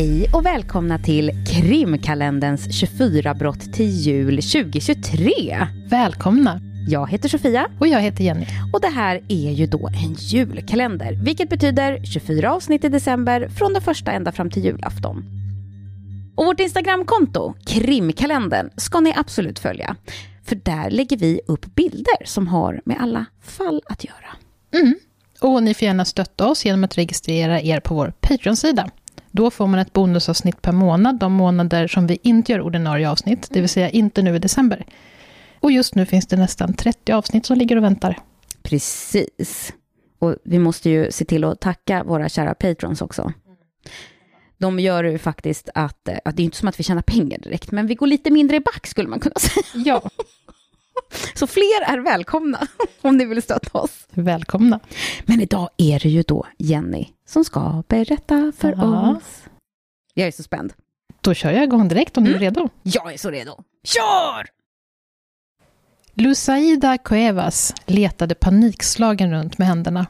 Hej och välkomna till Krimkalenderns 24 brott till jul 2023. Välkomna! Jag heter Sofia. Och jag heter Jenny. Och det här är ju då en julkalender, vilket betyder 24 avsnitt i december från den första ända fram till julafton. Och vårt Instagramkonto, Krimkalendern, ska ni absolut följa. För där lägger vi upp bilder som har med alla fall att göra. Mm. Och ni får gärna stötta oss genom att registrera er på vår Patreon-sida. Då får man ett bonusavsnitt per månad, de månader som vi inte gör ordinarie avsnitt, det vill säga inte nu i december. Och just nu finns det nästan 30 avsnitt som ligger och väntar. Precis. Och vi måste ju se till att tacka våra kära patrons också. De gör ju faktiskt att, att det är inte som att vi tjänar pengar direkt, men vi går lite mindre i back skulle man kunna säga. Ja. Så fler är välkomna om ni vill stötta oss. Välkomna. Men idag är det ju då Jenny som ska berätta för Aha. oss. Jag är så spänd. Då kör jag igång direkt om du är redo. Jag är så redo. Kör! Lusaida Cuevas letade panikslagen runt med händerna.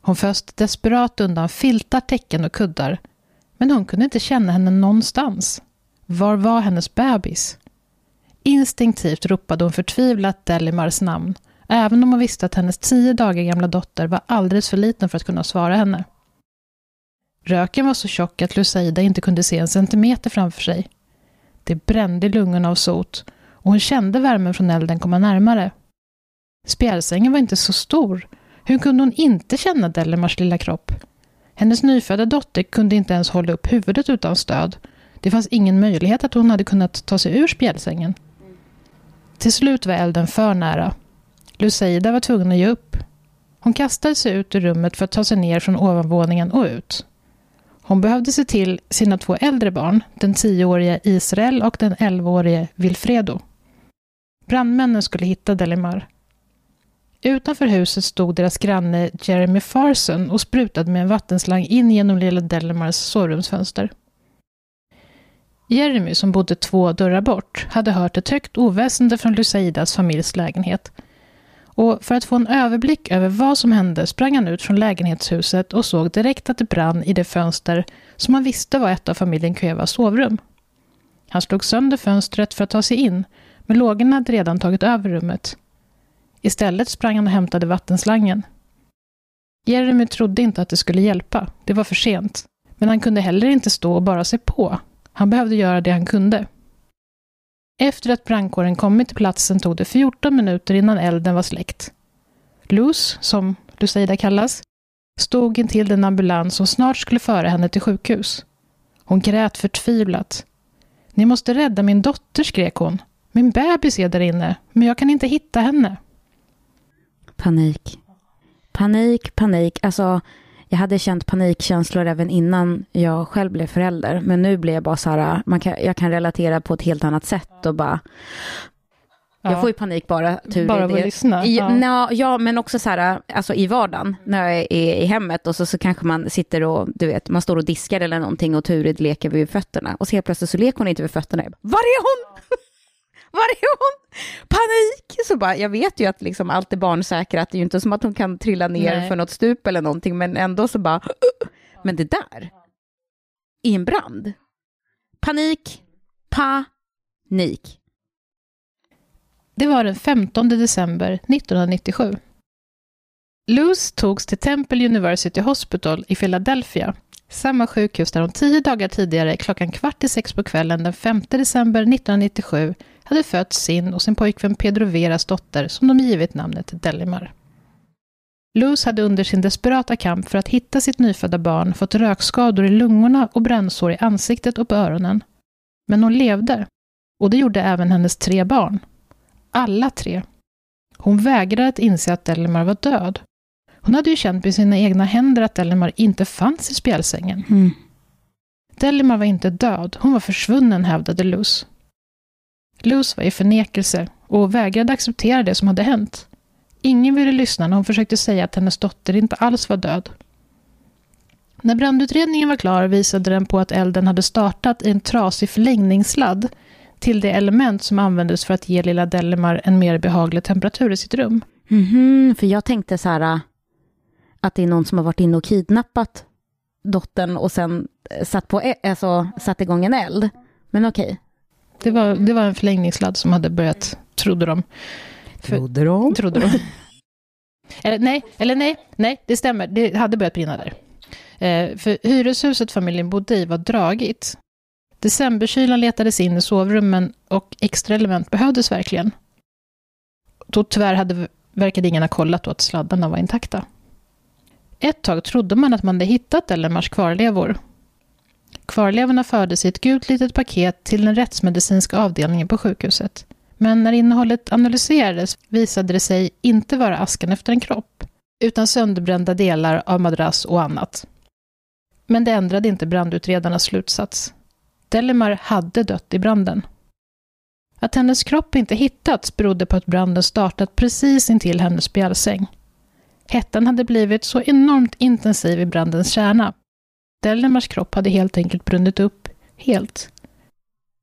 Hon föst desperat undan filtar, täcken och kuddar. Men hon kunde inte känna henne någonstans. Var var hennes bebis? Instinktivt ropade hon förtvivlat Delimars namn, även om hon visste att hennes tio dagar gamla dotter var alldeles för liten för att kunna svara henne. Röken var så tjock att Lusaida inte kunde se en centimeter framför sig. Det brände i lungorna av sot och hon kände värmen från elden komma närmare. Spjälsängen var inte så stor. Hur kunde hon inte känna Delimars lilla kropp? Hennes nyfödda dotter kunde inte ens hålla upp huvudet utan stöd. Det fanns ingen möjlighet att hon hade kunnat ta sig ur spjälsängen. Till slut var elden för nära. Lucida var tvungen att ge upp. Hon kastade sig ut ur rummet för att ta sig ner från ovanvåningen och ut. Hon behövde se till sina två äldre barn, den tioåriga Israel och den elvaårige Vilfredo. Brandmännen skulle hitta Delimar. Utanför huset stod deras granne Jeremy Farson och sprutade med en vattenslang in genom lilla Delimars sovrumsfönster. Jeremy, som bodde två dörrar bort, hade hört ett högt oväsende från Lusaidas familjs lägenhet. Och för att få en överblick över vad som hände sprang han ut från lägenhetshuset och såg direkt att det brann i det fönster som han visste var ett av familjen Cuevas sovrum. Han slog sönder fönstret för att ta sig in, men lågorna hade redan tagit över rummet. Istället sprang han och hämtade vattenslangen. Jeremy trodde inte att det skulle hjälpa, det var för sent. Men han kunde heller inte stå och bara se på. Han behövde göra det han kunde. Efter att brandkåren kommit till platsen tog det 14 minuter innan elden var släckt. Luz, som Lucida kallas, stod intill den ambulans som snart skulle föra henne till sjukhus. Hon grät förtvivlat. Ni måste rädda min dotter, skrek hon. Min bebis är där inne, men jag kan inte hitta henne. Panik. Panik, panik. Alltså, jag hade känt panikkänslor även innan jag själv blev förälder. Men nu blev jag bara så här, man kan, jag kan relatera på ett helt annat sätt och bara... Jag får ju panik bara. Tur bara av att lyssna? I, Ja. ja. ja, men också så här, alltså i vardagen, när jag är i hemmet och så, så kanske man sitter och, du vet, man står och diskar eller någonting och Turid leker vid fötterna. Och så helt plötsligt så leker hon inte vid fötterna. Jag bara, Var är hon? Var är hon? Panik! Så bara, jag vet ju att liksom allt är barnsäkrat, det är ju inte som att hon kan trilla ner Nej. för något stup eller någonting, men ändå så bara, men det där, i en brand. Panik, panik. Det var den 15 december 1997. Luz togs till Temple University Hospital i Philadelphia, samma sjukhus där hon tio dagar tidigare klockan kvart i sex på kvällen den 5 december 1997 hade fött sin och sin pojkvän Pedro Veras dotter som de givit namnet Delimar. Luz hade under sin desperata kamp för att hitta sitt nyfödda barn fått rökskador i lungorna och brännsår i ansiktet och på öronen. Men hon levde. Och det gjorde även hennes tre barn. Alla tre. Hon vägrade att inse att Delimar var död. Hon hade ju känt med sina egna händer att Delimar inte fanns i spjälsängen. Mm. Delimar var inte död, hon var försvunnen, hävdade Luz. Luz var i förnekelse och vägrade acceptera det som hade hänt. Ingen ville lyssna när hon försökte säga att hennes dotter inte alls var död. När brandutredningen var klar visade den på att elden hade startat i en trasig förlängningssladd till det element som användes för att ge lilla Delimar en mer behaglig temperatur i sitt rum. Mhm, för jag tänkte så här, att det är någon som har varit inne och kidnappat dottern och sen eh, satt, på, alltså, satt igång en eld. Men okej. Det var, det var en förlängningssladd som hade börjat, trodde de. För- Trodde de? Trodde de. eller nej, eller nej, nej, det stämmer. Det hade börjat brinna där. Eh, för hyreshuset familjen bodde i var dragigt. Decemberkylan letades in i sovrummen och extra element behövdes verkligen. Då tyvärr hade, verkade ingen ha kollat då att sladdarna var intakta. Ett tag trodde man att man hade hittat Ellemars kvarlevor. Kvarlevorna fördes i ett gult litet paket till den rättsmedicinska avdelningen på sjukhuset. Men när innehållet analyserades visade det sig inte vara askan efter en kropp, utan sönderbrända delar av madrass och annat. Men det ändrade inte brandutredarnas slutsats. Delimar hade dött i branden. Att hennes kropp inte hittats berodde på att branden startat precis intill hennes spjälsäng. Hettan hade blivit så enormt intensiv i brandens kärna. Delimars kropp hade helt enkelt brunnit upp helt.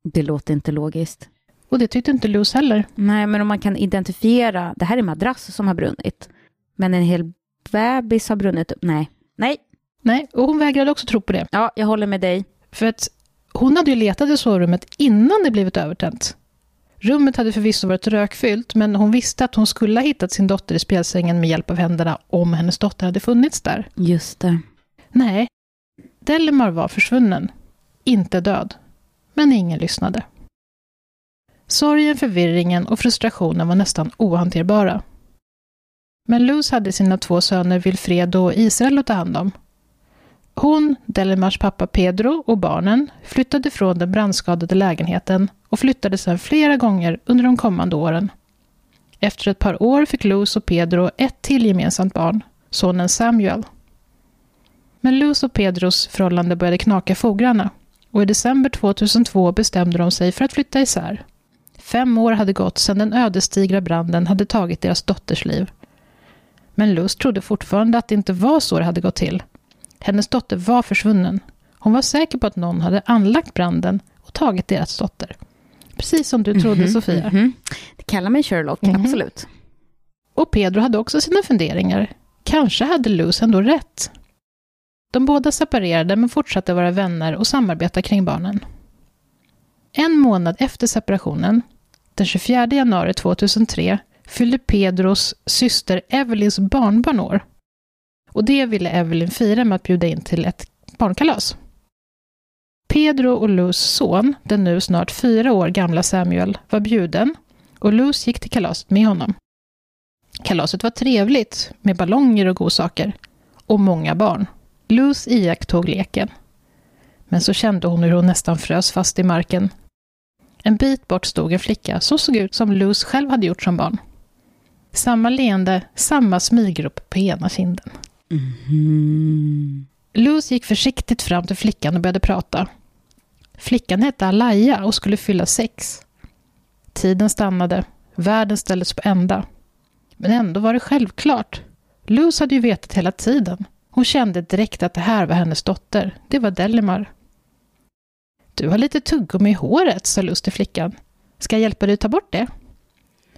Det låter inte logiskt. Och det tyckte inte Luz heller. Nej, men om man kan identifiera, det här är madrass som har brunnit, men en hel bebis har brunnit upp. Nej, nej, Nej, och hon vägrade också tro på det. ja, jag håller med dig. För att hon hade ju letat i sovrummet innan det blivit övertänt. Rummet hade förvisso varit rökfyllt, men hon visste att hon skulle ha hittat sin dotter i spjälsängen med hjälp av händerna om hennes dotter hade funnits där. Just det. Nej, Delimar var försvunnen. Inte död. Men ingen lyssnade. Sorgen, förvirringen och frustrationen var nästan ohanterbara. Men Luz hade sina två söner Wilfredo och Israel att ta hand om. Hon, Delimars pappa Pedro och barnen flyttade från den brandskadade lägenheten och flyttade sedan flera gånger under de kommande åren. Efter ett par år fick Luz och Pedro ett till gemensamt barn, sonen Samuel. Men Luz och Pedros förhållande började knaka fogarna och i december 2002 bestämde de sig för att flytta isär. Fem år hade gått sedan den ödesdigra branden hade tagit deras dotters liv. Men Luz trodde fortfarande att det inte var så det hade gått till. Hennes dotter var försvunnen. Hon var säker på att någon hade anlagt branden och tagit deras dotter. Precis som du trodde, Mhm, Sofia. mhm. Det kallar mig Sherlock, Mhm. absolut. Och Pedro hade också sina funderingar. Kanske hade Luz ändå rätt. De båda separerade men fortsatte vara vänner och samarbeta kring barnen. En månad efter separationen, den 24 januari 2003, fyllde Pedros syster Evelyns barnbarn år. Och det ville Evelyn fira med att bjuda in till ett barnkalas. Pedro och Luz son, den nu snart fyra år gamla Samuel, var bjuden och Luz gick till kalaset med honom. Kalaset var trevligt med ballonger och godsaker. Och många barn. Luz iakttog leken. Men så kände hon hur hon nästan frös fast i marken. En bit bort stod en flicka som såg ut som Luz själv hade gjort som barn. Samma leende, samma smygrop på ena kinden. Mhm. Luz gick försiktigt fram till flickan och började prata. Flickan hette Alaya och skulle fylla sex. Tiden stannade. Världen ställdes på ända. Men ändå var det självklart. Luz hade ju vetat hela tiden. Hon kände direkt att det här var hennes dotter. Det var Delimar. Du har lite tuggummi i håret, sa Luz till flickan. Ska jag hjälpa dig att ta bort det?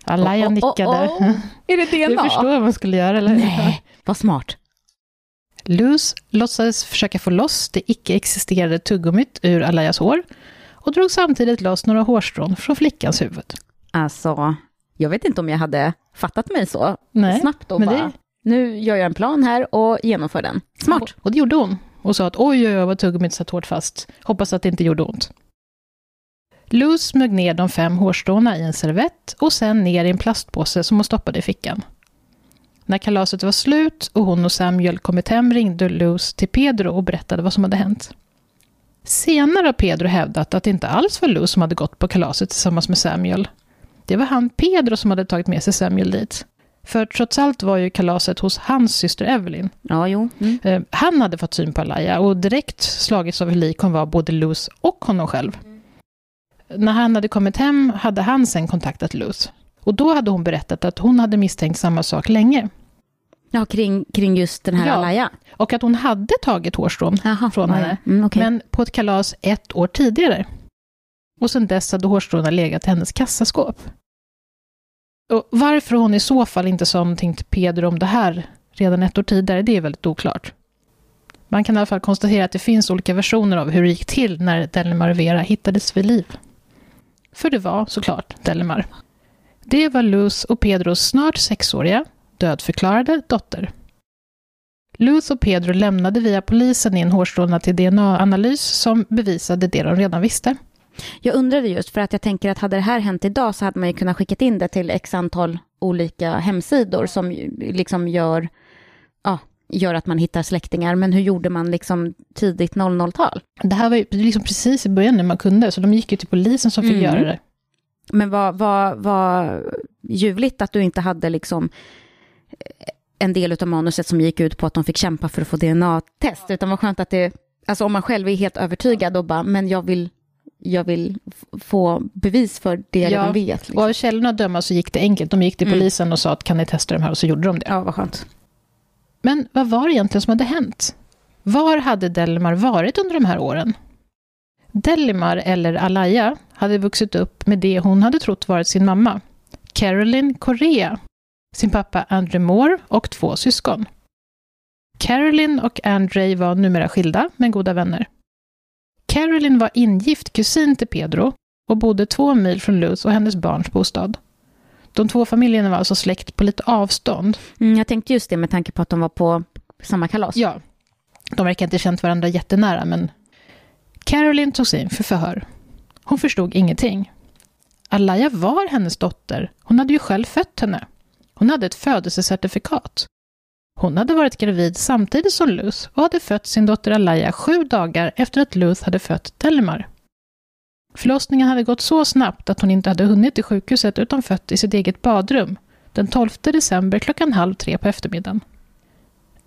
Alaya Oh, oh, nickade. oh, oh. Är det Du DNA? förstår vad man skulle göra, eller? Nej, vad smart. Luz låtsades försöka få loss det icke-existerande tuggummit ur Alayas hår och drog samtidigt loss några hårstrån från flickans huvud. Alltså, jag vet inte om jag hade fattat mig så Nej, snabbt och men bara, det- nu gör jag en plan här och genomför den. Smart. Och, och det gjorde hon. Och sa att oj, oj, oj, vad tuggummit satt hårt fast. Hoppas att det inte gjorde ont. Luz smög ner de fem hårstråna i en servett och sen ner i en plastpåse som hon stoppade i fickan. När kalaset var slut och hon och Samuel kommit hem ringde Luz till Pedro och berättade vad som hade hänt. Senare har Pedro hävdat att det inte alls var Luz som hade gått på kalaset tillsammans med Samuel. Det var han Pedro som hade tagit med sig Samuel dit. För trots allt var ju kalaset hos hans syster Evelyn. Ja, jo. Mm. Eh, Han hade fått syn på Alaya och direkt slagits av hur lik hon var både Luz och honom själv. När han hade kommit hem hade han sen kontaktat Luz. Och då hade hon berättat att hon hade misstänkt samma sak länge. Ja, kring, kring just den här Ja. Alaya. Och att hon hade tagit hårstrån, Jaha, Från henne. Mm, okej. men på ett kalas ett år tidigare. Och sen dess hade hårstråna legat i hennes kassaskåp. Och varför hon i så fall inte sa någonting till Pedro om det här redan ett år tidigare, det är väldigt oklart. Man kan i alla fall konstatera att det finns olika versioner av hur det gick till när Delimar och Vera hittades vid liv. För det var såklart Delimar. Det var Luz och Pedros snart sexåriga, dödförklarade dotter. Luz och Pedro lämnade via polisen in hårstråna till DNA-analys som bevisade det de redan visste. Jag undrade just för att jag tänker att hade det här hänt idag så hade man ju kunnat skicka in det till x antal olika hemsidor som liksom gör, ja, gör att man hittar släktingar. Men hur gjorde man liksom tidigt 00-tal? Det här var ju liksom precis i början när man kunde, så de gick ju till polisen som fick mm. göra det. Men vad, vad, vad ljuvligt att du inte hade liksom en del av manuset som gick ut på att de fick kämpa för att få DNA-test, utan vad skönt att det, alltså om man själv är helt övertygad och bara, men jag vill jag vill få bevis för det jag ja, redan vet. Liksom. Och av källorna att döma så gick det enkelt. De gick till mm. polisen och sa att kan ni testa de här och så gjorde de det. Ja, vad skönt. Men vad var det egentligen som hade hänt? Var hade Delimar varit under de här åren? Delimar, eller Alaya, hade vuxit upp med det hon hade trott varit sin mamma, Carolyn Correa, sin pappa Andre Moore och två syskon. Carolyn och Andre var numera skilda, men goda vänner. Carolyn var ingift kusin till Pedro och bodde två mil från Luz och hennes barns bostad. De två familjerna var alltså släkt på lite avstånd. Mm, jag tänkte just det med tanke på att de var på samma kalas. Ja. De verkar inte känt varandra jättenära, men Caroline togs in för förhör. Hon förstod ingenting. Alaya var hennes dotter. Hon hade ju själv fött henne. Hon hade ett födelsecertifikat. Hon hade varit gravid samtidigt som Luth och hade fött sin dotter Alaya sju dagar efter att Luth hade fött Telmar. Förlossningen hade gått så snabbt att hon inte hade hunnit till sjukhuset utan fött i sitt eget badrum den 12 december klockan halv tre på eftermiddagen.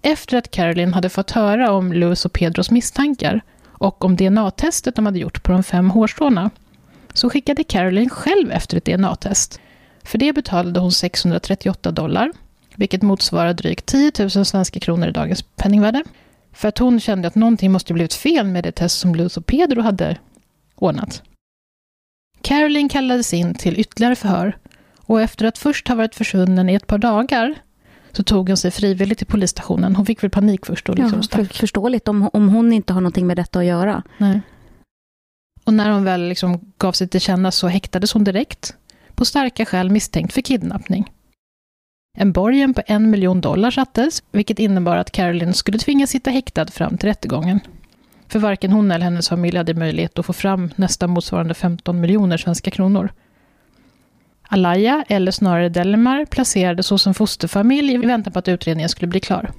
Efter att Caroline hade fått höra om Luth och Pedros misstankar och om DNA-testet de hade gjort på de fem hårstråna så skickade Caroline själv efter ett DNA-test. För det betalade hon 638 dollar vilket motsvarar drygt 10 000 svenska kronor i dagens penningvärde. För att hon kände att någonting måste blivit fel med det test som Luz och Pedro hade ordnat. Caroline kallades in till ytterligare förhör och efter att först ha varit försvunnen i ett par dagar så tog hon sig frivilligt till polisstationen. Hon fick väl panik först och liksom ja, för, Förståeligt om, om hon inte har någonting med detta att göra. Nej. Och när hon väl liksom gav sig till känna så häktades hon direkt på starka skäl misstänkt för kidnappning. En borgen på en miljon dollar sattes, vilket innebar att Caroline skulle tvingas sitta häktad fram till rättegången. För varken hon eller hennes familj hade möjlighet att få fram nästan motsvarande 15 miljoner svenska kronor. Alaya, eller snarare Delmar, placerades hos en fosterfamilj i väntan på att utredningen skulle bli klar.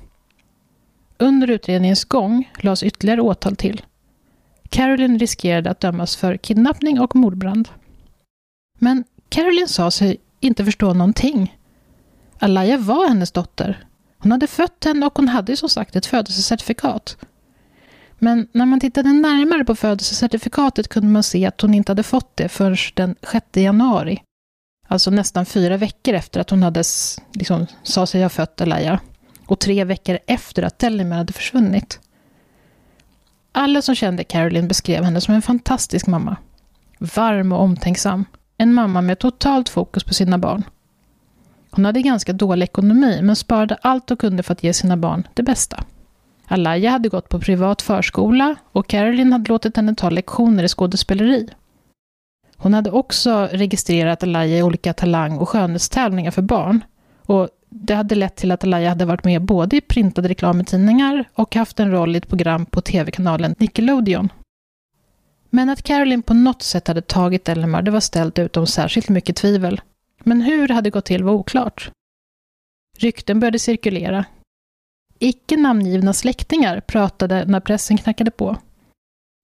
Under utredningens gång lades ytterligare åtal till. Caroline riskerade att dömas för kidnappning och mordbrand. Men Caroline sa sig inte förstå någonting Alaya var hennes dotter. Hon hade fött henne och hon hade som sagt ett födelsecertifikat. Men när man tittade närmare på födelsecertifikatet kunde man se att hon inte hade fått det förrän den 6 januari. Alltså nästan fyra veckor efter att hon hade, liksom, sa sig ha fött Alaya. Och tre veckor efter att Tellimer hade försvunnit. Alla som kände Caroline beskrev henne som en fantastisk mamma. Varm och omtänksam. En mamma med totalt fokus på sina barn. Hon hade ganska dålig ekonomi, men sparade allt hon kunde för att ge sina barn det bästa. Alaya hade gått på privat förskola och Caroline hade låtit henne ta lektioner i skådespeleri. Hon hade också registrerat Alaya i olika talang och skönhetstävlingar för barn. Och det hade lett till att Alaya hade varit med både i printade reklamtidningar och haft en roll i ett program på tv-kanalen Nickelodeon. Men att Caroline på något sätt hade tagit Elmar, det var ställt utom särskilt mycket tvivel. Men hur det hade gått till var oklart. Rykten började cirkulera. Icke namngivna släktingar pratade när pressen knackade på.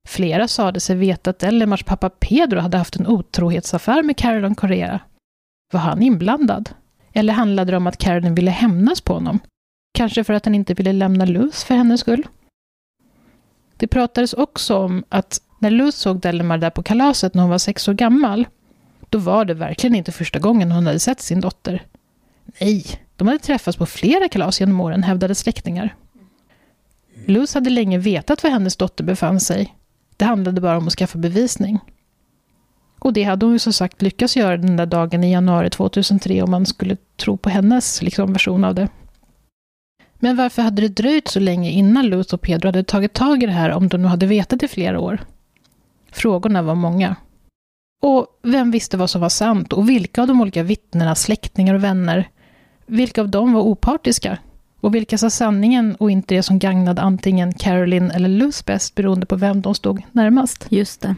Flera sade sig veta att Ellemars pappa Pedro hade haft en otrohetsaffär med Carolyn Correa. Var han inblandad? Eller handlade det om att Carolyn ville hämnas på honom? Kanske för att han inte ville lämna Luz för hennes skull? Det pratades också om att när Luz såg Delimar där på kalaset när hon var sex år gammal då var det verkligen inte första gången hon hade sett sin dotter. Nej, de hade träffats på flera kalas genom åren, hävdade släktingar. Luz hade länge vetat var hennes dotter befann sig. Det handlade bara om att skaffa bevisning. Och det hade hon ju som sagt lyckats göra den där dagen i januari 2003 om man skulle tro på hennes liksom, version av det. Men varför hade det dröjt så länge innan Luz och Pedro hade tagit tag i det här om de nu hade vetat i flera år? Frågorna var många. Och vem visste vad som var sant och vilka av de olika vittnena, släktingar och vänner, vilka av dem var opartiska? Och vilka sa sanningen och inte det som gagnade antingen Caroline eller Luz bäst beroende på vem de stod närmast? Just det.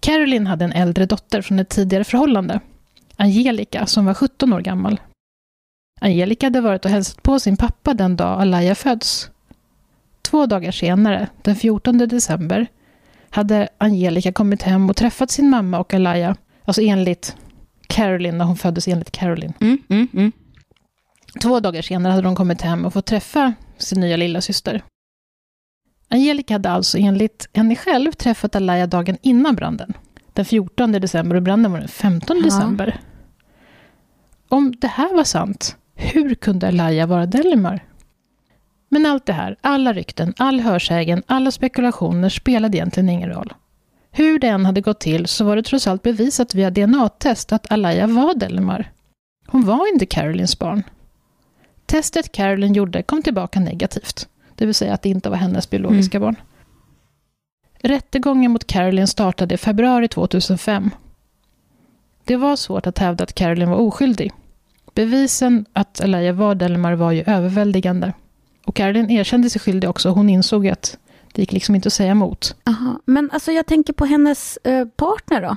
Caroline hade en äldre dotter från ett tidigare förhållande, Angelica, som var 17 år gammal. Angelica hade varit och hälsat på sin pappa den dag Alaya föds. Två dagar senare, den 14 december, hade Angelica kommit hem och träffat sin mamma och Alaya, alltså enligt Caroline, när hon föddes enligt Caroline. Mm, mm, mm. Två dagar senare hade de kommit hem och fått träffa sin nya lilla syster. Angelica hade alltså enligt henne själv träffat Alaya dagen innan branden. Den 14 december och branden var den 15 Ja. december. Om det här var sant, hur kunde Alaya vara Delimar? Men allt det här, alla rykten, all hörsägen, alla spekulationer spelade egentligen ingen roll. Hur det än hade gått till så var det trots allt bevisat via DNA-test att Alaya var Delimar. Hon var inte Carolines barn. Testet Caroline gjorde kom tillbaka negativt, det vill säga att det inte var hennes biologiska barn. Rättegången mot Caroline startade i februari 2005. Det var svårt att hävda att Caroline var oskyldig. Bevisen att Alaya var Delmar var ju överväldigande. Och Caroline erkände sig skyldig också. Hon insåg att det gick liksom inte att säga emot. Aha. Men alltså jag tänker på hennes eh, partner då.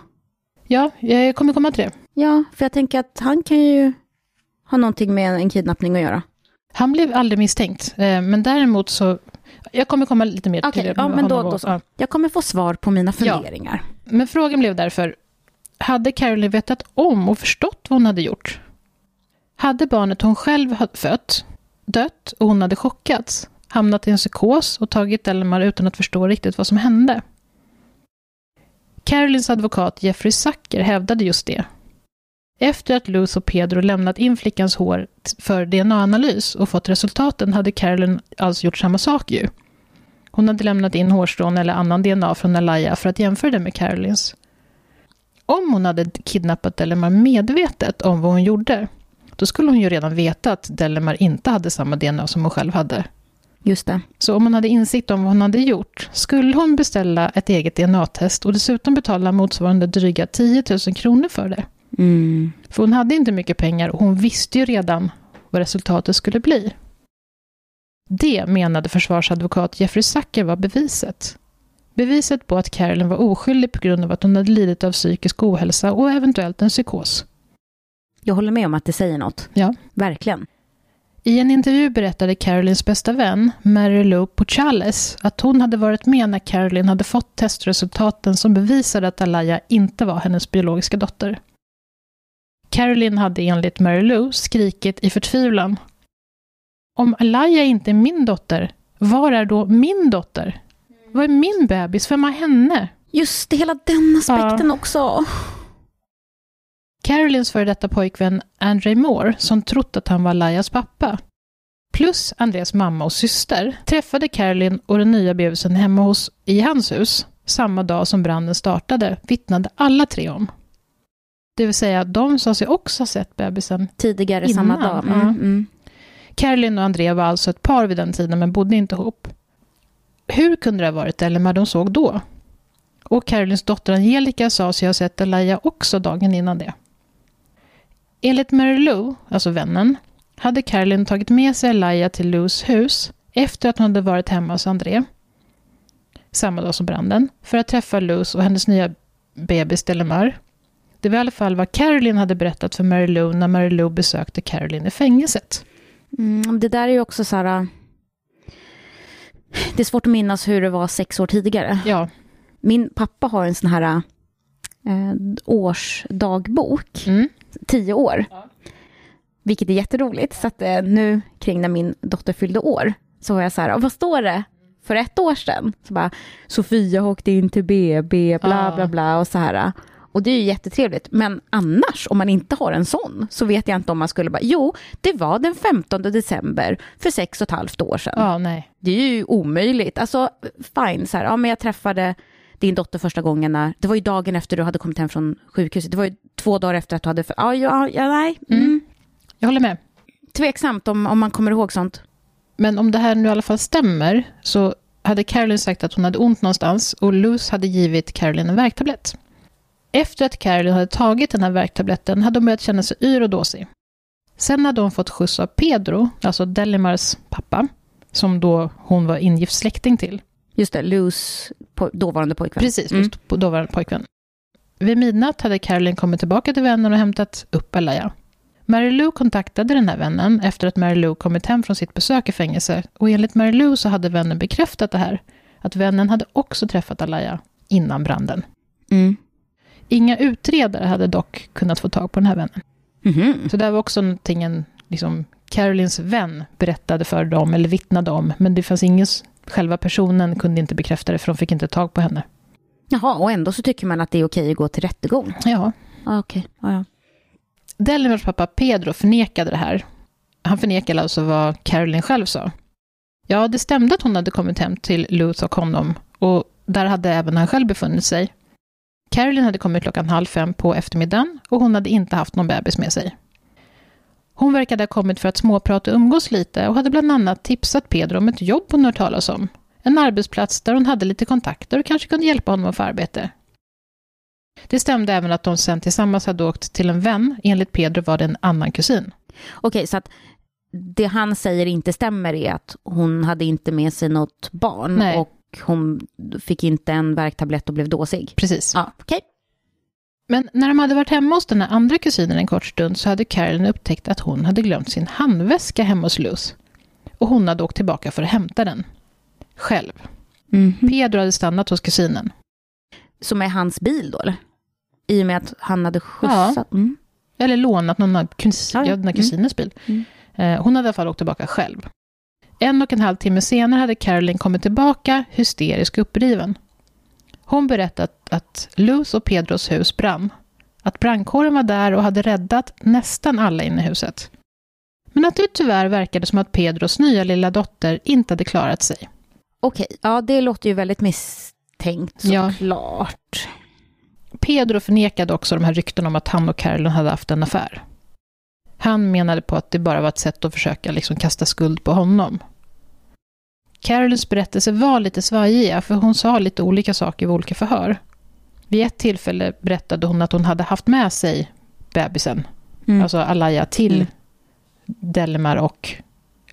Ja, jag kommer komma till det. Ja, för jag tänker att han kan ju ha någonting med en kidnappning att göra. Han blev aldrig misstänkt, eh, men däremot så... Jag kommer komma lite mer Okej, till det. ja, men då- då så. ja. Jag kommer få svar på mina funderingar. Men frågan blev därför, hade Caroline vetat om och förstått vad hon hade gjort? Hade barnet hon själv fött dött och hon hade chockats, hamnat i en psykos och tagit Elmar utan att förstå riktigt vad som hände? Carolines advokat Jeffrey Sacker hävdade just det. Efter att Luz och Pedro lämnat in flickans hår för DNA-analys och fått resultaten hade Caroline alltså gjort samma sak ju. Hon hade lämnat in hårstrån eller annan DNA från Alaya för att jämföra det med Carolines. Om hon hade kidnappat Delemar medvetet om vad hon gjorde, då skulle hon ju redan veta att Delemar inte hade samma DNA som hon själv hade. Just det. Så om hon hade insikt om vad hon hade gjort, skulle hon beställa ett eget DNA-test och dessutom betala motsvarande dryga 10 000 kronor för det. Mm. För hon hade inte mycket pengar och hon visste ju redan vad resultatet skulle bli. Det menade försvarsadvokat Jeffrey Sacker var beviset. Beviset på att Carolyn var oskyldig på grund av att hon hade lidit av psykisk ohälsa och eventuellt en psykos. Jag håller med om att det säger något. Ja. Verkligen. I en intervju berättade Carolyns bästa vän, Mary Lou Puchales, att hon hade varit med när Carolyn hade fått testresultaten som bevisade att Alaya inte var hennes biologiska dotter. Carolyn hade enligt Mary Lou skrikit i förtvivlan. Om Alaya inte är min dotter, var är då min dotter? Vad är min bebis? Vem har henne? Just det, hela den aspekten också. Carolyns före detta pojkvän Andre Moore, som trott att han var Layas pappa, plus Andreas mamma och syster, träffade Carolyn och den nya bebisen hemma hos, i hans hus samma dag som branden startade, vittnade alla tre om. Det vill säga, de sa sig också ha sett bebisen. Tidigare Innan, samma dag. Mm, ja. mm. Carolyn och Andrea var alltså ett par vid den tiden, men bodde inte ihop. Hur kunde det ha varit Elmer de såg då? Och Carolyns dotter Angelica sa sig ha sett Elia också dagen innan det. Enligt Mary Lou, alltså vännen, hade Carolyn tagit med sig Elia till Lous hus efter att hon hade varit hemma hos André, samma dag som branden, för att träffa Luz och hennes nya bebis Delamar. Det var i alla fall vad Carolyn hade berättat för Mary Lou när Mary Lou besökte Carolyn i fängelset. Mm, det där är ju också så här... äh, Det är svårt att minnas hur det var sex år tidigare. Ja, Min pappa har en sån här äh, årsdagbok, mm. tio år. Vilket är jätteroligt. Så att äh, nu kring när min dotter fyllde år så var jag så här, "Och vad står det? För ett år sedan. Så bara, Sofia åkte in till BB, bla Ja. bla bla och så här. Och det är ju jättetrevligt. Men annars, om man inte har en sån, så vet jag inte om man skulle bara, jo, det var den 15 december för sex och ett halvt år sedan. ja nej. Det är ju omöjligt. Alltså, fine, så här, ja, men jag träffade din dotter första gången när, det var ju dagen efter du hade kommit hem från sjukhuset, det var ju två dagar efter att du hade, ja, ja, ja nej, mm. Jag håller med. tveksamt om, om man kommer ihåg sånt. Men om det här nu i alla fall stämmer så hade Caroline sagt att hon hade ont någonstans och Luz hade givit Caroline en värktablett. Efter att Caroline hade tagit den här värktabletten hade hon börjat känna sig yr och dåsig. Sen hade hon fått skjuts av Pedro, alltså Delimars pappa, som då hon var ingift släkting till. Just det, på, dåvarande pojkvän. Precis, Mm. just dåvarande pojkvän. Vid midnatt hade Caroline kommit tillbaka till vännen och hämtat upp Alaya. Mary Lou kontaktade den här vännen efter att Mary Lou kommit hem från sitt besök i fängelse och enligt Mary Lou så hade vännen bekräftat det här, att vännen hade också träffat Alaya innan branden. Mm. Inga utredare hade dock kunnat få tag på den här vännen. Mhm. Så det var också någonting en, liksom, Carolines vän berättade för dem, eller vittnade om, men det fanns ingen, själva personen kunde inte bekräfta det, för de fick inte tag på henne. Jaha, och ändå så tycker man att det är okej att gå till rättegång. Ja. Ah, okej. Ah, ja. Delimers pappa Pedro förnekade det här. Han förnekade alltså vad Caroline själv sa. Ja, det stämde att hon hade kommit hem till Luth och honom, och där hade även han själv befunnit sig. Caroline hade kommit klockan halv fem på eftermiddagen och hon hade inte haft någon bebis med sig. Hon verkade ha kommit för att småprata och umgås lite och hade bland annat tipsat Pedro om ett jobb hon hört talas om. En arbetsplats där hon hade lite kontakter och kanske kunde hjälpa honom att få arbete. Det stämde även att de sen tillsammans hade åkt till en vän. Enligt Pedro var det en annan kusin. Okej, så att det han säger inte stämmer är att hon hade inte med sig något barn Nej. och hon fick inte en värktablett och blev dåsig. Precis. Ja, okej. Men när de hade varit hemma hos den här andra kusinen en kort stund så hade Caroline upptäckt att hon hade glömt sin handväska hemma hos Luz. Och hon hade åkt tillbaka för att hämta den. Själv. Mhm. Pedro hade stannat hos kusinen. Som är hans bil då, eller? I och med att han hade skjutsat. Mm. Eller lånat någon av kus- Ja, ja. ja, här kusinens bil. Mm. Eh, Hon hade i alla fall åkt tillbaka själv. En och en halv timme senare hade Caroline kommit tillbaka, hysterisk uppriven. Hon berättade att Luz och Pedros hus brann. Att brandkåren var där och hade räddat nästan alla inne i huset. Men att det tyvärr verkade som att Pedros nya lilla dotter inte hade klarat sig. Okej, ja det låter ju väldigt misstänkt Ja. såklart. Pedro förnekade också de här rykten om att han och Caroline hade haft en affär. Han menade på att det bara var ett sätt att försöka liksom kasta skuld på honom. Carolines berättelse var lite svajiga, för hon sa lite olika saker vid olika förhör. Vid ett tillfälle berättade hon att hon hade haft med sig bebisen, Mm. alltså Alaya, till Mm. Delmar och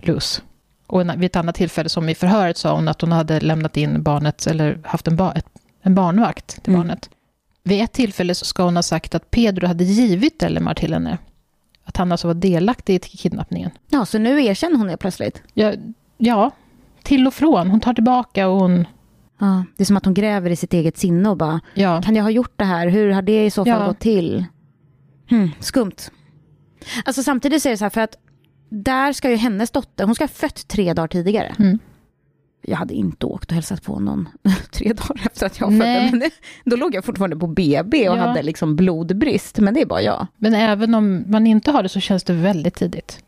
Luz. Och vid ett annat tillfälle, som i förhöret, sa hon att hon hade lämnat in barnet, eller haft en, ba, en barnvakt till Mm. barnet. Vid ett tillfälle så ska hon ha sagt att Pedro hade givit Delimar till henne. Att han alltså var delaktig i kidnappningen. Ja, så nu erkänner hon det plötsligt. Ja, ja, till och från. Hon tar tillbaka och hon... Ja, det är som att hon gräver i sitt eget sinne och bara, Ja, kan jag ha gjort det här? Hur har det i så fall Ja. gått till? Hmm, skumt. Alltså samtidigt så är det så här, för att där ska ju hennes dotter, hon ska ha fött tre dagar tidigare. Mm. Jag hade inte åkt och hälsat på någon tre dagar efter att jag Nej. födde. Men då låg jag fortfarande på BB och Ja. hade liksom blodbrist. Men det är bara jag. men även om man inte har det så känns det väldigt tidigt.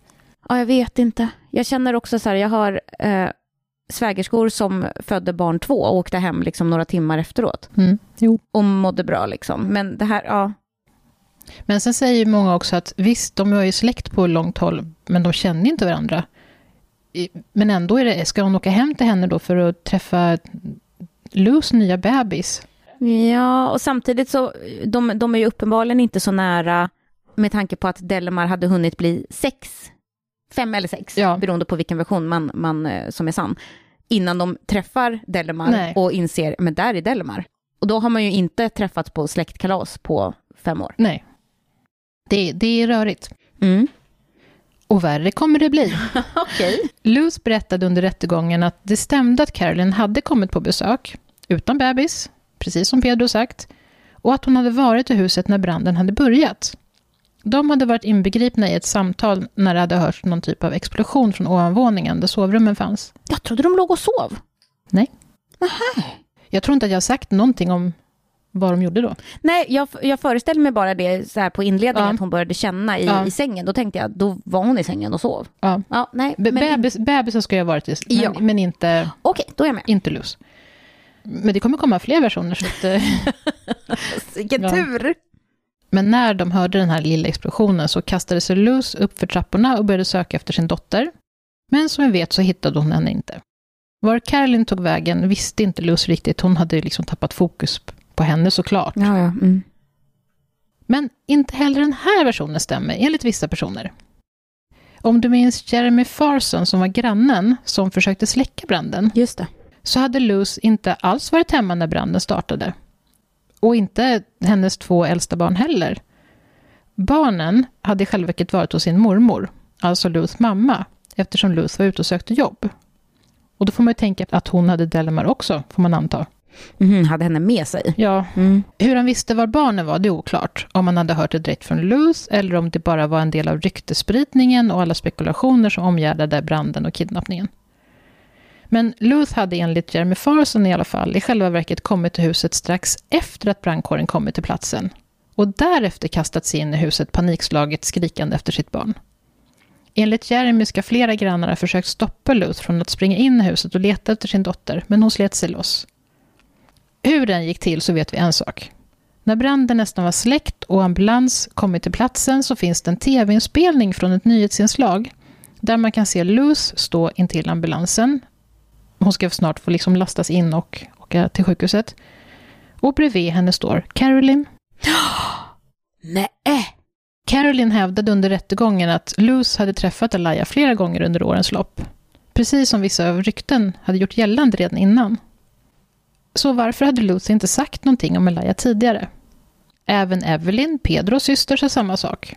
Ja, jag vet inte. Jag känner också så här, jag har eh, svägerskor som födde barn två och åkte hem liksom några timmar efteråt. Mm. Jo. Och mådde bra liksom. Men det här, ja. Men sen säger ju många också att visst, de är ju släkt på långt håll, men de känner inte varandra. Men ändå är det, ska hon åka hem till henne då för att träffa Lus nya bebis? Ja, och samtidigt så, de, de är ju uppenbarligen inte så nära med tanke på att Delamar hade hunnit bli sex, fem eller sex, Ja. beroende på vilken version man, man, eh, som är sann, innan de träffar Delamar Nej. och inser, men där är Delamar. Och då har man ju inte träffats på släktkalas på fem år. Nej. Det, det är rörigt. Mm. Och värre kommer det bli. Okej. Luz berättade under rättegången att det stämde att Caroline hade kommit på besök, utan bebis, precis som Pedro sagt, och att hon hade varit i huset när branden hade börjat. De hade varit inbegripna i ett samtal när det hade hörts någon typ av explosion från ovanvåningen där sovrummen fanns. Jag trodde de låg och sov. Jag tror inte att jag har sagt någonting om vad de gjorde då. Nej, jag, jag föreställer mig bara det så här på inledningen, Ja. att hon började känna i, Ja. i sängen. Då tänkte jag, då var hon i sängen och sov. Ja. Ja, nej, men bebis, bebisen ska ju ha varit i, men, men inte, okej, då är jag med. inte Luz. Men det kommer komma fler versioner. Så att, eh, Vilken tur! Men när de hörde den här lilla explosionen så kastade sig Luz upp för trapporna och började söka efter sin dotter. Men som vi vet så hittade hon henne inte. Var Caroline tog vägen visste inte Luz riktigt. Hon hade liksom tappat fokus på henne såklart. Ja, ja. Mm. Men inte heller den här versionen stämmer, enligt vissa personer. Om du minns Jeremy Farson som var grannen som försökte släcka branden, Just det. så hade Luz inte alls varit hemma när branden startade. Och inte hennes två äldsta barn heller. Barnen hade i själva verket varit hos sin mormor, alltså Luz mamma, eftersom Luz var ute och sökte jobb. Och då får man ju tänka att hon hade Delamar också, får man anta. Mhm, hade henne med sig. Ja, Mm. hur han visste var barnen var, det är oklart. Om han hade hört det direkt från Luz eller om det bara var en del av ryktespridningen och alla spekulationer som omgärdade branden och kidnappningen. Men Luz hade enligt Jeremy Farson i alla fall i själva verket kommit till huset strax efter att brandkåren kommit till platsen och därefter kastat sig in i huset panikslaget skrikande efter sitt barn. Enligt Jeremy ska flera grannar ha försökt stoppa Luz från att springa in i huset och leta efter sin dotter, men hon slet sig loss. Hur den gick till så vet vi en sak. När branden nästan var släckt och ambulans kommit till platsen så finns det en tv-inspelning från ett nyhetsinslag där man kan se Luz stå intill ambulansen. Hon ska snart få liksom lastas in och åka till sjukhuset. Och bredvid henne står Caroline. Nej. Caroline hävdade under rättegången att Luz hade träffat Alaya flera gånger under årens lopp. Precis som vissa av rykten hade gjort gällande redan innan. Så varför hade Luz inte sagt någonting om Alaya tidigare? Även Evelyn, Pedros syster, sa samma sak.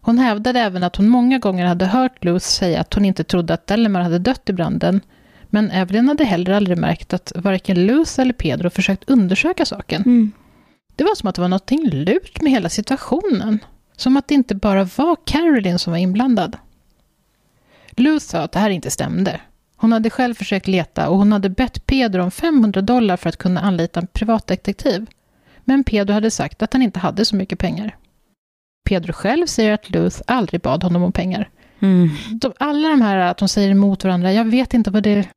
Hon hävdade även att hon många gånger hade hört Luz säga att hon inte trodde att Delamar hade dött i branden, men Evelyn hade heller aldrig märkt att varken Luz eller Pedro försökt undersöka saken. Mm. Det var som att det var något lurt med hela situationen. Som att det inte bara var Caroline som var inblandad. Luz sa att det här inte stämde. Hon hade själv försökt leta och hon hade bett Pedro om 500 dollar för att kunna anlita en privatdetektiv. Men Pedro hade sagt att han inte hade så mycket pengar. Pedro själv säger att Luz aldrig bad honom om pengar. Mm. De, alla de här att de säger emot varandra, jag vet inte vad det,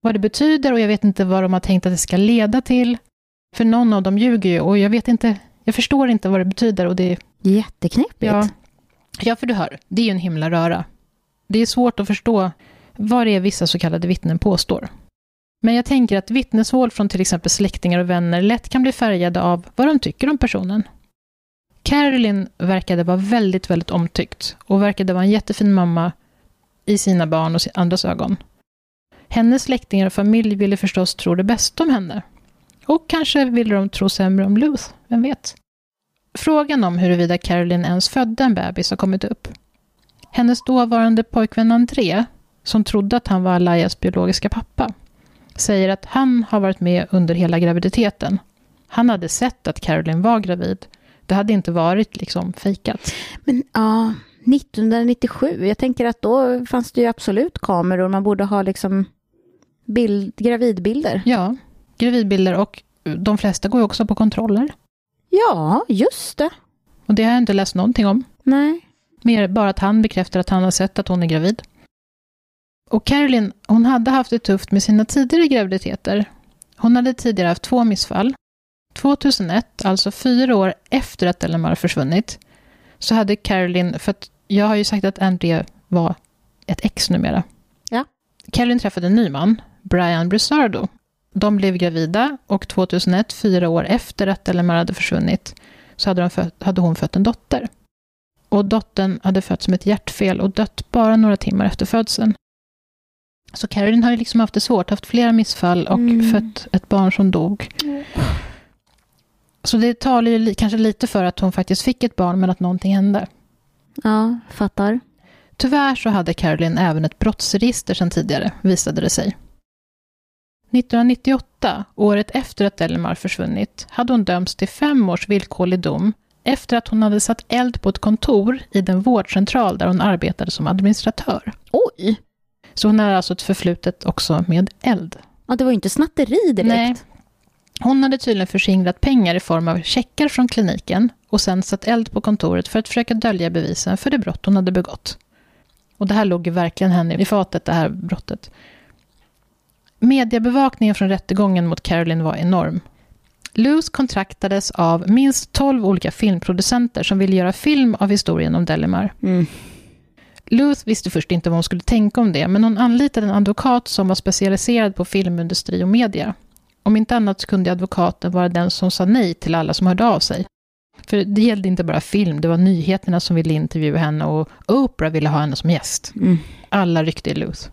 vad det betyder och jag vet inte vad de har tänkt att det ska leda till. För någon av dem ljuger ju och jag vet inte, jag förstår inte vad det betyder och det Jätteknepigt. Ja. ja, för du hör, det är ju en himla röra. Det är svårt att förstå vad det är vissa så kallade vittnen påstår. Men jag tänker att vittnesmål från till exempel släktingar och vänner lätt kan bli färgade av vad de tycker om personen. Caroline verkade vara väldigt, väldigt omtyckt och verkade vara en jättefin mamma i sina barn och andras ögon. Hennes släktingar och familj ville förstås tro det bästa om henne. Och kanske ville de tro sämre om Luth, vem vet? Frågan om huruvida Caroline ens födde en bebis har kommit upp. Hennes dåvarande pojkvän André, som trodde att han var Alayas biologiska pappa, säger att han har varit med under hela graviditeten. Han hade sett att Caroline var gravid. Det hade inte varit liksom fejkat. Men ja, 1997, jag tänker att då fanns det ju absolut kameror, man borde ha liksom bild, gravidbilder. Ja, gravidbilder och de flesta går ju också på kontroller. Ja, just det. Och det har jag inte läst någonting om. Nej. Mer bara att han bekräftar att han har sett att hon är gravid. Och Caroline, hon hade haft det tufft med sina tidigare graviditeter. Hon hade tidigare haft två missfall. 2001, alltså fyra år efter att Delamar försvunnit, så hade Caroline, för att jag har ju sagt att Andrea var ett ex numera. Ja. Caroline träffade en ny man, Brian Brisardo. De blev gravida och 2001, fyra år efter att Delamar hade försvunnit, så hade, de fött, hade hon fött en dotter. Och dottern hade fötts med ett hjärtfel och dött bara några timmar efter födseln. Så Caroline har ju liksom haft det svårt, haft flera missfall och Mm. fött ett barn som dog. Så det talar ju li- kanske lite för att hon faktiskt fick ett barn, men att någonting hände. Ja, fattar. Tyvärr så hade Caroline även ett brottsregister sedan tidigare, visade det sig. 1998, året efter att Delamar försvunnit, hade hon dömts till fem års villkorlig dom efter att hon hade satt eld på ett kontor i den vårdcentral där hon arbetade som administratör. Oj! Så hon har alltså ett förflutet också med eld. Ja, det var ju inte snatteri direkt. Nej. Hon hade tydligen förskingrat pengar i form av checkar från kliniken och sen satt eld på kontoret för att försöka dölja bevisen för det brott hon hade begått. Och det här låg ju verkligen henne i fatet, det här brottet. Mediebevakningen från rättegången mot Caroline var enorm. Luz kontraktades av minst 12 olika filmproducenter som ville göra film av historien om Delimar. Mm. Luth visste först inte vad hon skulle tänka om det, men hon anlitade en advokat som var specialiserad på filmindustri och media. Om inte annat så kunde advokaten vara den som sa nej till alla som hörde av sig. För det gällde inte bara film, det var nyheterna som ville intervjua henne och Oprah ville ha henne som gäst. Mm. Alla ryckte i Luth.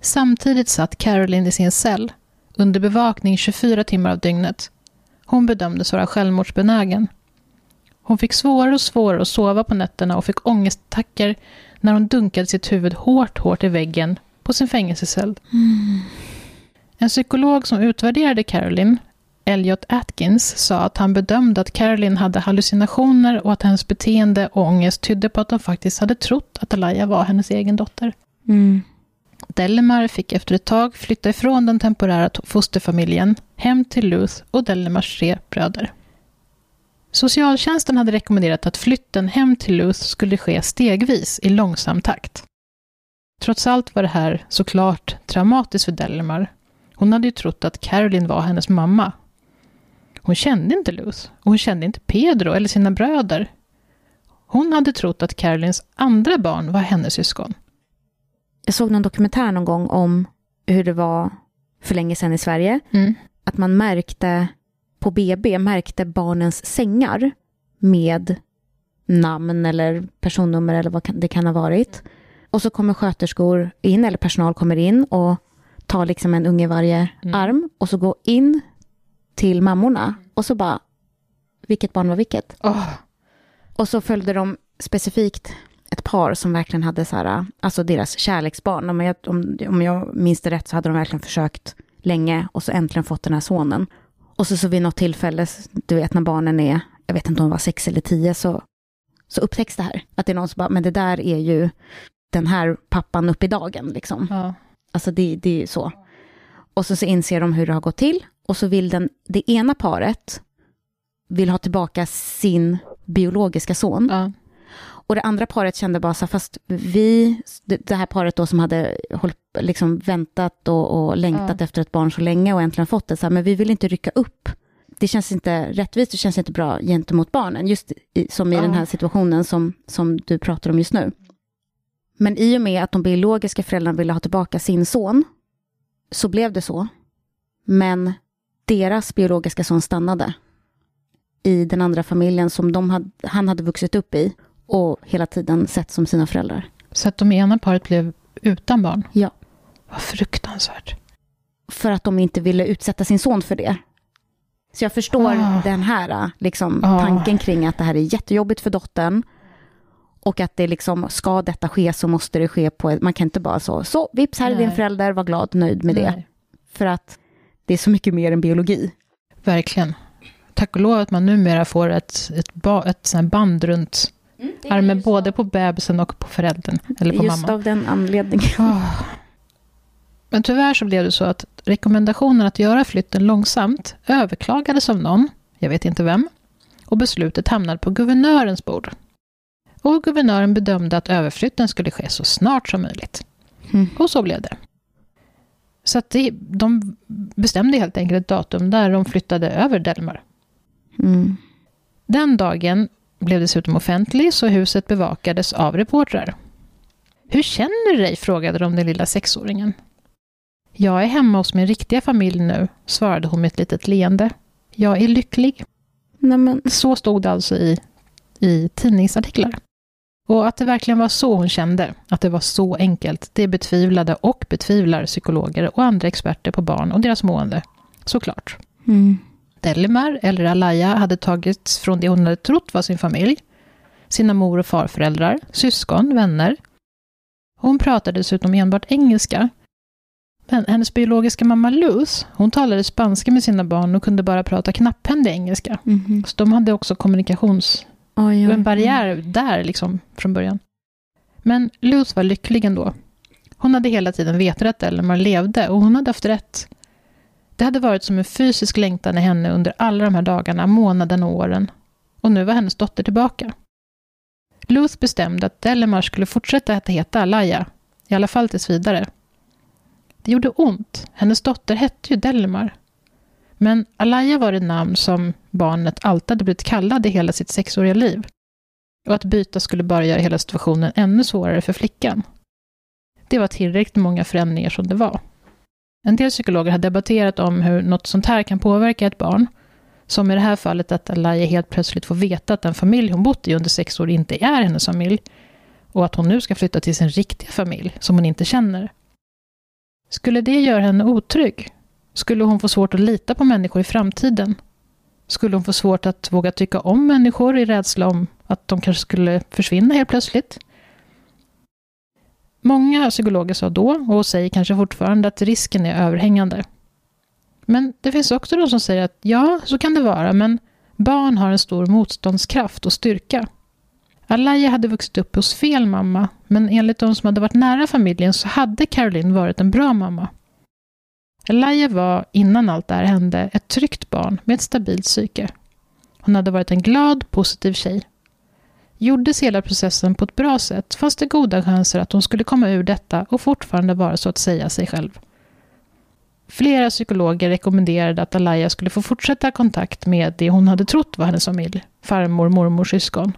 Samtidigt satt Caroline i sin cell, under bevakning 24 timmar av dygnet. Hon bedömdes vara självmordsbenägen. Hon fick svårare och svårare att sova på nätterna och fick ångestattacker när hon dunkade sitt huvud hårt, hårt i väggen på sin fängelsecell. En psykolog som utvärderade Caroline, Elliot Atkins, sa att han bedömde att Caroline hade hallucinationer och att hennes beteende och ångest tydde på att de faktiskt hade trott att Alaya var hennes egen dotter. Mm. Delimar fick efter ett tag flytta ifrån den temporära fosterfamiljen hem till Luth och Delimars tre bröder. Socialtjänsten hade rekommenderat att flytten hem till Luth skulle ske stegvis i långsam takt. Trots allt var det här såklart traumatiskt för Delimar. Hon hade ju trott att Caroline var hennes mamma. Hon kände inte Luth och hon kände inte Pedro eller sina bröder. Hon hade trott att Carolines andra barn var hennes syskon. Jag såg någon dokumentär någon gång om hur det var för länge sedan i Sverige. Mm. Att man märkte på BB, märkte barnens sängar med namn eller personnummer eller vad det kan ha varit. Och så kommer sköterskor in, eller personal kommer in och tar liksom en unge varje Mm. arm och så går in till mammorna och så bara, vilket barn var vilket? Åh, Och så följde de specifikt ett par som verkligen hade så här, alltså deras kärleksbarn. Om jag, om, om jag minns det rätt så hade de verkligen försökt länge och så äntligen fått den här sonen. Och så, så vid något tillfälle, du vet när barnen är, jag vet inte om de var sex eller tio, så, så upptäcks det här. Att det är någon som bara, men det där är ju den här pappan upp i dagen liksom. ja. Alltså det, det är ju så. Och så, så inser de hur det har gått till. Och så vill den, det ena paret vill ha tillbaka sin biologiska son. ja. Och det andra paret kände bara så fast vi, det, här paret då som hade hållit, liksom väntat och, och längtat Ja. efter ett barn så länge och äntligen fått det, så här, men vi vill inte rycka upp. Det känns inte rättvist, det känns inte bra gentemot barnen, just i, som i Ja. den här situationen som, som du pratar om just nu. Men i och med att de biologiska föräldrarna ville ha tillbaka sin son, så blev det så. Men deras biologiska son stannade i den andra familjen som de hade, han hade vuxit upp i och hela tiden sett som sina föräldrar. Så att de ena paret blev utan barn? Ja. Vad fruktansvärt. För att de inte ville utsätta sin son för det. Så jag förstår Ah. den här liksom, Ah. tanken kring att det här är jättejobbigt för dottern. Och att det liksom, ska detta ske så måste det ske på, man kan inte bara så, så vips här är din Nej. förälder, var glad, nöjd med det. Nej. För att det är så mycket mer än biologi. Verkligen. Tack och lov att man numera får ett, ett, ba, ett band runt armen, både på bebisen och på föräldern, eller på Just mamman. av den anledningen. Ah. Men tyvärr så blev det så att rekommendationen att göra flytten långsamt överklagades av någon, jag vet inte vem, och beslutet hamnade på guvernörens bord. Och guvernören bedömde att överflytten skulle ske så snart som möjligt. Mm. Och så blev det. Så att det, de bestämde helt enkelt ett datum där de flyttade över Delmar. Mm. Den dagen blev dessutom offentlig så huset bevakades av reportrar. Hur känner du dig? frågade de den lilla sexåringen. Jag är hemma hos min riktiga familj nu, svarade hon med ett litet leende. Jag är lycklig. Nej, men, Så stod det alltså i, i tidningsartiklar. Och att det verkligen var så hon kände, att det var så enkelt, det betvivlade och betvivlar psykologer och andra experter på barn och deras mående. Såklart. mm. Delimar, eller Alaya, hade tagits från det hon hade trott var sin familj, sina mor och farföräldrar, syskon, vänner. Hon pratade dessutom enbart engelska. Men hennes biologiska mamma Luz, hon talade spanska med sina barn och kunde bara prata knapphändig engelska. Mhm. Så de hade också kommunikations... Oj, var oj. en barriär där liksom från början. Men Luz var lycklig ändå. Hon hade hela tiden vetat att Delimar levde och hon hade haft rätt. Det hade varit som en fysisk längtan i henne under alla de här dagarna, månaderna och åren. Och nu var hennes dotter tillbaka. Luth bestämde att Delimar skulle fortsätta att heta Alaya, i alla fall tills vidare. Det gjorde ont. Hennes dotter hette ju Delimar. Men Alaya var det namn som barnet alltid hade blivit kallad i hela sitt sexåriga liv. Och att byta skulle bara göra hela situationen ännu svårare för flickan. Det var tillräckligt många förändringar som det var. En del psykologer har debatterat om hur något sånt här kan påverka ett barn. Som i det här fallet att Alaya helt plötsligt får veta att den familj hon bott i under sex år inte är hennes familj. Och att hon nu ska flytta till sin riktiga familj, som hon inte känner. Skulle det göra henne otrygg? Skulle hon få svårt att lita på människor i framtiden? Skulle hon få svårt att våga tycka om människor i rädsla om att de kanske skulle försvinna helt plötsligt? Många psykologer sa då, och säger kanske fortfarande, att risken är överhängande. Men det finns också de som säger att ja, så kan det vara, men barn har en stor motståndskraft och styrka. Alaya hade vuxit upp hos fel mamma, men enligt de som hade varit nära familjen så hade Caroline varit en bra mamma. Alaya var, innan allt det här hände, ett tryggt barn med ett stabilt psyke. Hon hade varit en glad, positiv tjej. Gjordes hela processen på ett bra sätt fanns det goda chanser att hon skulle komma ur detta och fortfarande vara så att säga sig själv. Flera psykologer rekommenderade att Alaya skulle få fortsätta kontakt med det hon hade trott var hennes familj, farmor, mormor, syskon.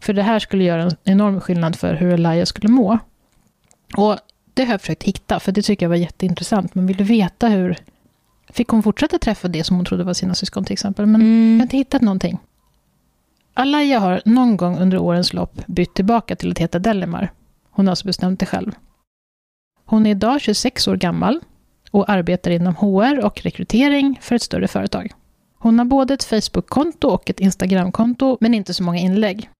För det här skulle göra en enorm skillnad för hur Alaya skulle må. Och det har jag försökt hitta, för det tycker jag var jätteintressant. Men vill du veta hur... Fick hon fortsätta träffa det som hon trodde var sina syskon till exempel? Men mm. jag har inte hittat någonting. Alaya har någon gång under årens lopp bytt tillbaka till att heta Delimar. Hon har alltså bestämt det själv. Hon är idag 26 år gammal och arbetar inom HR och rekrytering för ett större företag. Hon har både ett Facebook-konto och ett Instagram-konto, men inte så många inlägg.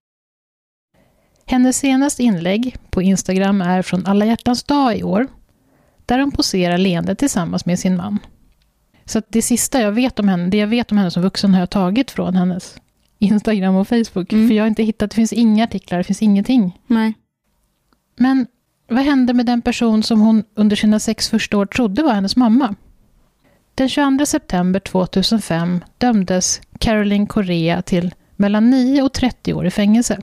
Hennes senaste inlägg på Instagram är från Alla hjärtans dag i år, där hon poserar leende tillsammans med sin man. Så det sista jag vet om henne, det jag vet om henne som vuxen har jag tagit från hennes Instagram och Facebook. Mm. För jag har inte hittat, det finns inga artiklar, det finns ingenting. Nej. Men vad hände med den person som hon under sina sex första år trodde var hennes mamma? Den 22 september 2005 dömdes Caroline Correa till mellan 9 och 30 år i fängelse.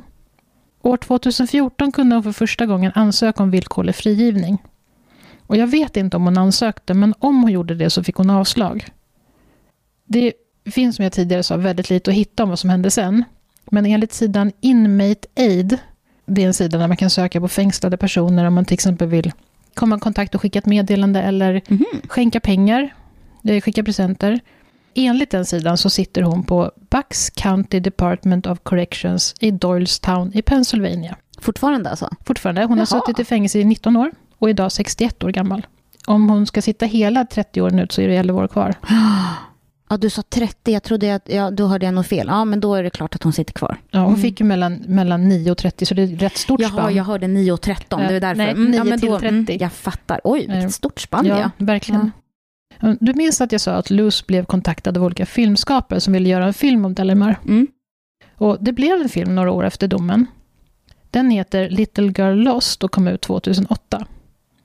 År 2014 kunde hon för första gången ansöka om villkorlig frigivning. Och jag vet inte om hon ansökte, men om hon gjorde det så fick hon avslag. Det finns som jag tidigare sa väldigt lite att hitta om vad som hände sen. Men enligt sidan Inmate Aid, det är en sida där man kan söka på fängslade personer om man till exempel vill komma i kontakt och skicka ett meddelande eller mm -hmm. skänka pengar, eller skicka presenter. Enligt den sidan så sitter hon på Bucks County Department of Corrections i Doylestown i Pennsylvania. Fortfarande alltså? Fortfarande. Hon Jaha. har suttit i fängelse i 19 år och är idag 61 år gammal. Om hon ska sitta hela 30 åren ut så är det 11 år kvar. Ja, du sa 30. Jag trodde att, ja, då hörde jag nog fel. Ja, men då är det klart att hon sitter kvar. Ja, hon mm. fick ju mellan, mellan 9 och 30, så det är ett rätt stort Jaha, spann. jag hörde 9 och 13, det är därför. Nej, 9 mm, ja, till då, 30. Mm, jag fattar. Oj, vilket stort spann ja. ja. verkligen. Ja. Du minns att jag sa att Luz blev kontaktad av olika filmskapare som ville göra en film om Delimar? Mm. Och det blev en film några år efter domen. Den heter Little Girl Lost och kom ut 2008.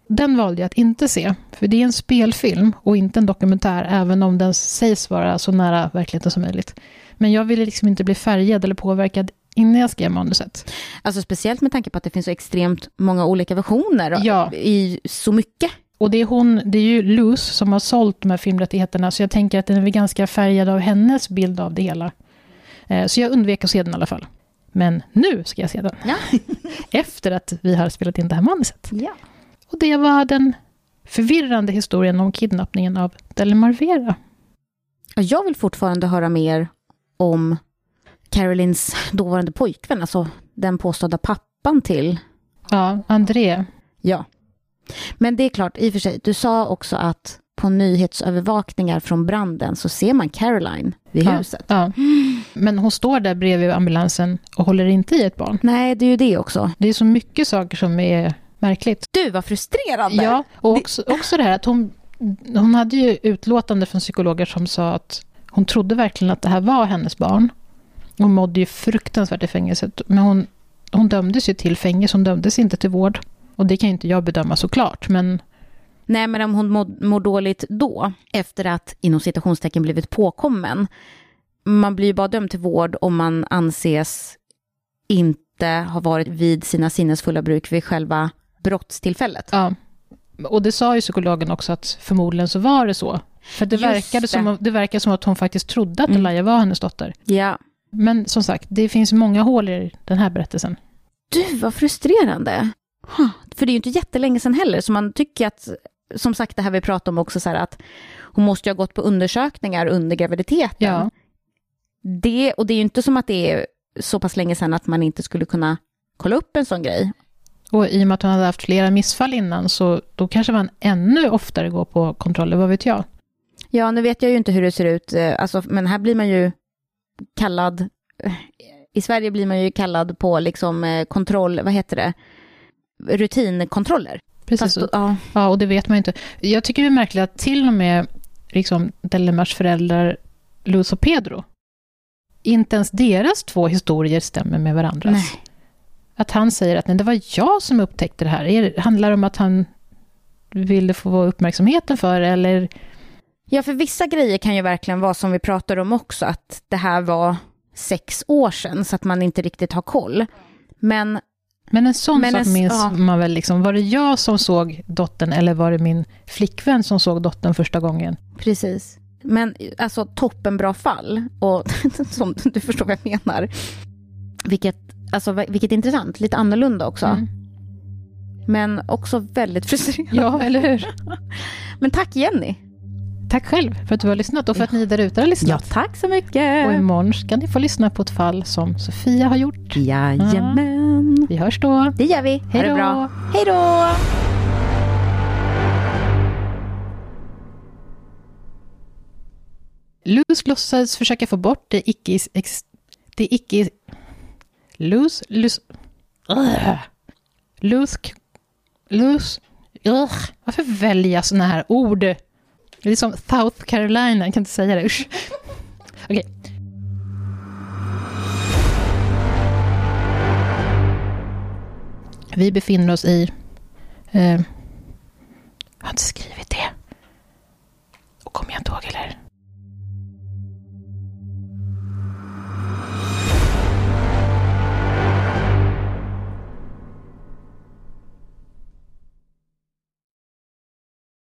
Den valde jag att inte se, för det är en spelfilm och inte en dokumentär, även om den sägs vara så nära verkligheten som möjligt. Men jag ville liksom inte bli färgad eller påverkad innan jag skrev manuset. Alltså speciellt med tanke på att det finns så extremt många olika versioner ja. i så mycket. Och det är, hon, det är ju Luz som har sålt de här filmrättigheterna, så jag tänker att den är ganska färgad av hennes bild av det hela. Eh, så jag undvek att se den i alla fall. Men nu ska jag se den. Ja. Efter att vi har spelat in det här manuset. Ja. Och det var den förvirrande historien om kidnappningen av Delimar Vera. Jag vill fortfarande höra mer om Carolins dåvarande pojkvän, alltså den påstådda pappan till... Ja, André. Ja. Men det är klart, i och för sig, du sa också att på nyhetsövervakningar från branden så ser man Caroline vid ja, huset. Ja. Men hon står där bredvid ambulansen och håller inte i ett barn. Nej, det är ju det också. Det är så mycket saker som är märkligt. Du, var frustrerande! Ja, och också, också det här att hon, hon hade ju utlåtande från psykologer som sa att hon trodde verkligen att det här var hennes barn. Hon mådde ju fruktansvärt i fängelset, men hon, hon dömdes ju till fängelse, hon dömdes inte till vård. Och det kan ju inte jag bedöma såklart, men... Nej, men om hon mår, mår dåligt då, efter att inom citationstecken blivit påkommen, man blir ju bara dömd till vård om man anses inte ha varit vid sina sinnesfulla bruk vid själva brottstillfället. Ja. Och det sa ju psykologen också att förmodligen så var det så. För det, verkade det. Som, det verkar som att hon faktiskt trodde att mm. Elia var hennes dotter. Ja. Men som sagt, det finns många hål i den här berättelsen. Du, vad frustrerande. Huh. För det är ju inte jättelänge sedan heller, så man tycker att, som sagt det här vi pratade om också, så här att hon måste ju ha gått på undersökningar under graviditeten. Ja. Det, och det är ju inte som att det är så pass länge sedan att man inte skulle kunna kolla upp en sån grej. Och i och med att hon hade haft flera missfall innan, så då kanske man ännu oftare går på kontroller, vad vet jag? Ja, nu vet jag ju inte hur det ser ut, eh, alltså, men här blir man ju kallad, i Sverige blir man ju kallad på liksom eh, kontroll, vad heter det, rutinkontroller. Precis. Fast, ja. Ja, och det vet man ju inte. Jag tycker det är märkligt att till och med liksom, Delemars föräldrar, Luz och Pedro, inte ens deras två historier stämmer med varandras. Nej. Att han säger att nej, det var jag som upptäckte det här. Är, handlar det om att han ville få uppmärksamheten för det, eller? Ja, för vissa grejer kan ju verkligen vara som vi pratar om också, att det här var sex år sedan, så att man inte riktigt har koll. Men Men en sån Men sak en- minns ja. man väl, liksom, var det jag som såg dottern eller var det min flickvän som såg dottern första gången? Precis. Men alltså toppenbra fall. Och som du förstår vad jag menar. Vilket, alltså, vilket intressant, lite annorlunda också. Mm. Men också väldigt frustrerande. Ja, eller hur? Men tack Jenny. Tack själv för att du har lyssnat och för att ni där ute har lyssnat. tack så mycket. Och imorgon ska ni få lyssna på ett fall som Sofia har gjort. Jajamän. Vi hörs då. Det gör vi. Hej då. bra. Hej då. Luz låtsades försöka få bort det icke... Ex, det icke... Loose... Loose... Ugh. Loose... Loose... Ugh. Varför välja såna här ord? Det är som South Carolina, jag kan inte säga det. Usch. Okay. Vi befinner oss i... Eh, jag har inte skrivit det. Och kommer jag inte ihåg heller.